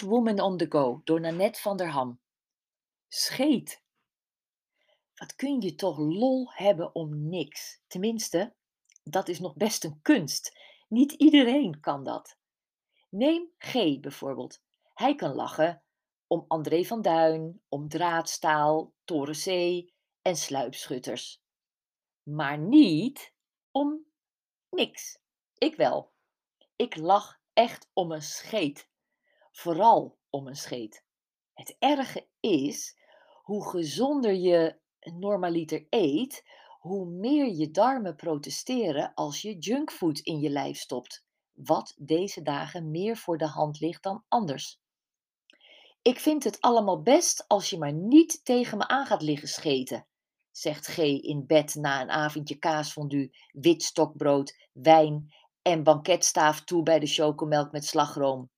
Woman on the Go door Nanette van der Ham. Scheet. Wat kun je toch lol hebben om niks? Tenminste, dat is nog best een kunst. Niet iedereen kan dat. Neem G bijvoorbeeld. Hij kan lachen om André van Duin, om draadstaal, Toren C en sluipschutters. Maar niet om niks. Ik wel. Ik lach echt om een scheet. Vooral om een scheet. Het erge is, hoe gezonder je normaliter eet, hoe meer je darmen protesteren als je junkfood in je lijf stopt. Wat deze dagen meer voor de hand ligt dan anders. Ik vind het allemaal best als je maar niet tegen me aan gaat liggen scheten, zegt G in bed na een avondje kaasfondue, wit stokbrood, wijn en banketstaaf toe bij de chocomelk met slagroom.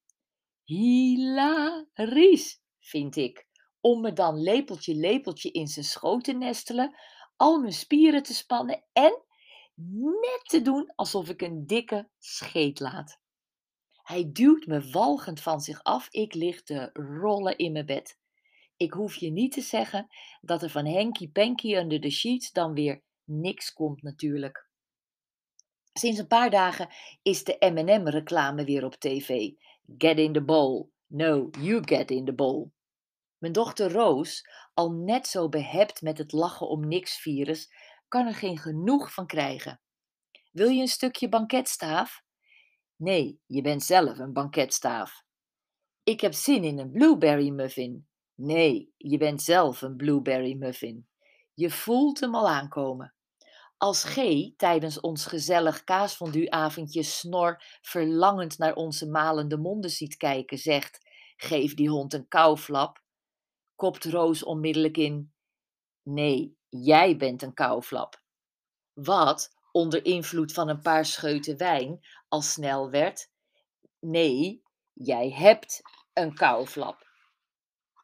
Hilarisch, vind ik, om me dan lepeltje lepeltje in zijn schoot te nestelen, al mijn spieren te spannen en net te doen alsof ik een dikke scheet laat. Hij duwt me walgend van zich af. Ik lig te rollen in mijn bed. Ik hoef je niet te zeggen dat er van Henky Panky under the sheets dan weer niks komt natuurlijk. Sinds een paar dagen is de M&M reclame weer op tv. Get in the bowl. No, you get in the bowl. Mijn dochter Roos, al net zo behept met het lachen om niks virus, kan er geen genoeg van krijgen. Wil je een stukje banketstaaf? Nee, je bent zelf een banketstaaf. Ik heb zin in een blueberry muffin. Nee, je bent zelf een blueberry muffin. Je voelt hem al aankomen. Als G tijdens ons gezellig kaasfondue-avondje snor verlangend naar onze malende monden ziet kijken, zegt: Geef die hond een kouflap, kopt Roos onmiddellijk in: Nee, jij bent een kouflap. Wat, onder invloed van een paar scheuten wijn, al snel werd: Nee, jij hebt een kouflap.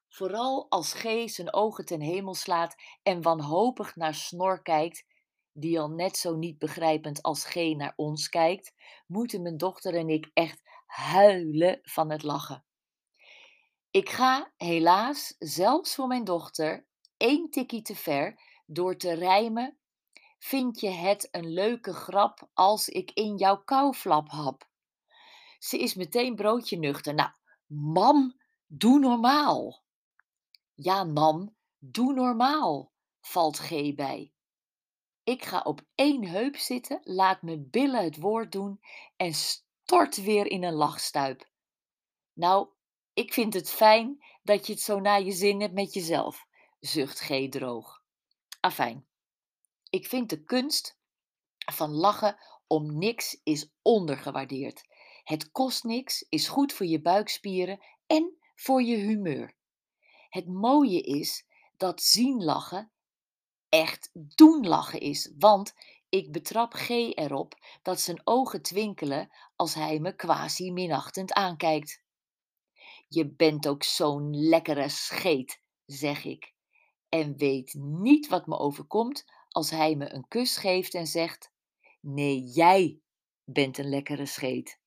Vooral als G zijn ogen ten hemel slaat en wanhopig naar Snor kijkt, die al net zo niet begrijpend als G naar ons kijkt, moeten mijn dochter en ik echt huilen van het lachen. Ik ga helaas, zelfs voor mijn dochter, één tikkie te ver door te rijmen Vind je het een leuke grap als ik in jouw kouflap hap? Ze is meteen broodje nuchter. Nou, mam, doe normaal. Ja, mam, doe normaal, valt G bij. Ik ga op één heup zitten, laat mijn billen het woord doen en stort weer in een lachstuip. Nou, ik vind het fijn dat je het zo naar je zin hebt met jezelf, zucht G droog. Afijn. Ik vind de kunst van lachen om niks is ondergewaardeerd. Het kost niks, is goed voor je buikspieren en voor je humeur. Het mooie is dat zien lachen echt doen lachen is, want ik betrap G erop dat zijn ogen twinkelen als hij me quasi minachtend aankijkt. Je bent ook zo'n lekkere scheet, zeg ik, en weet niet wat me overkomt als hij me een kus geeft en zegt: Nee, jij bent een lekkere scheet.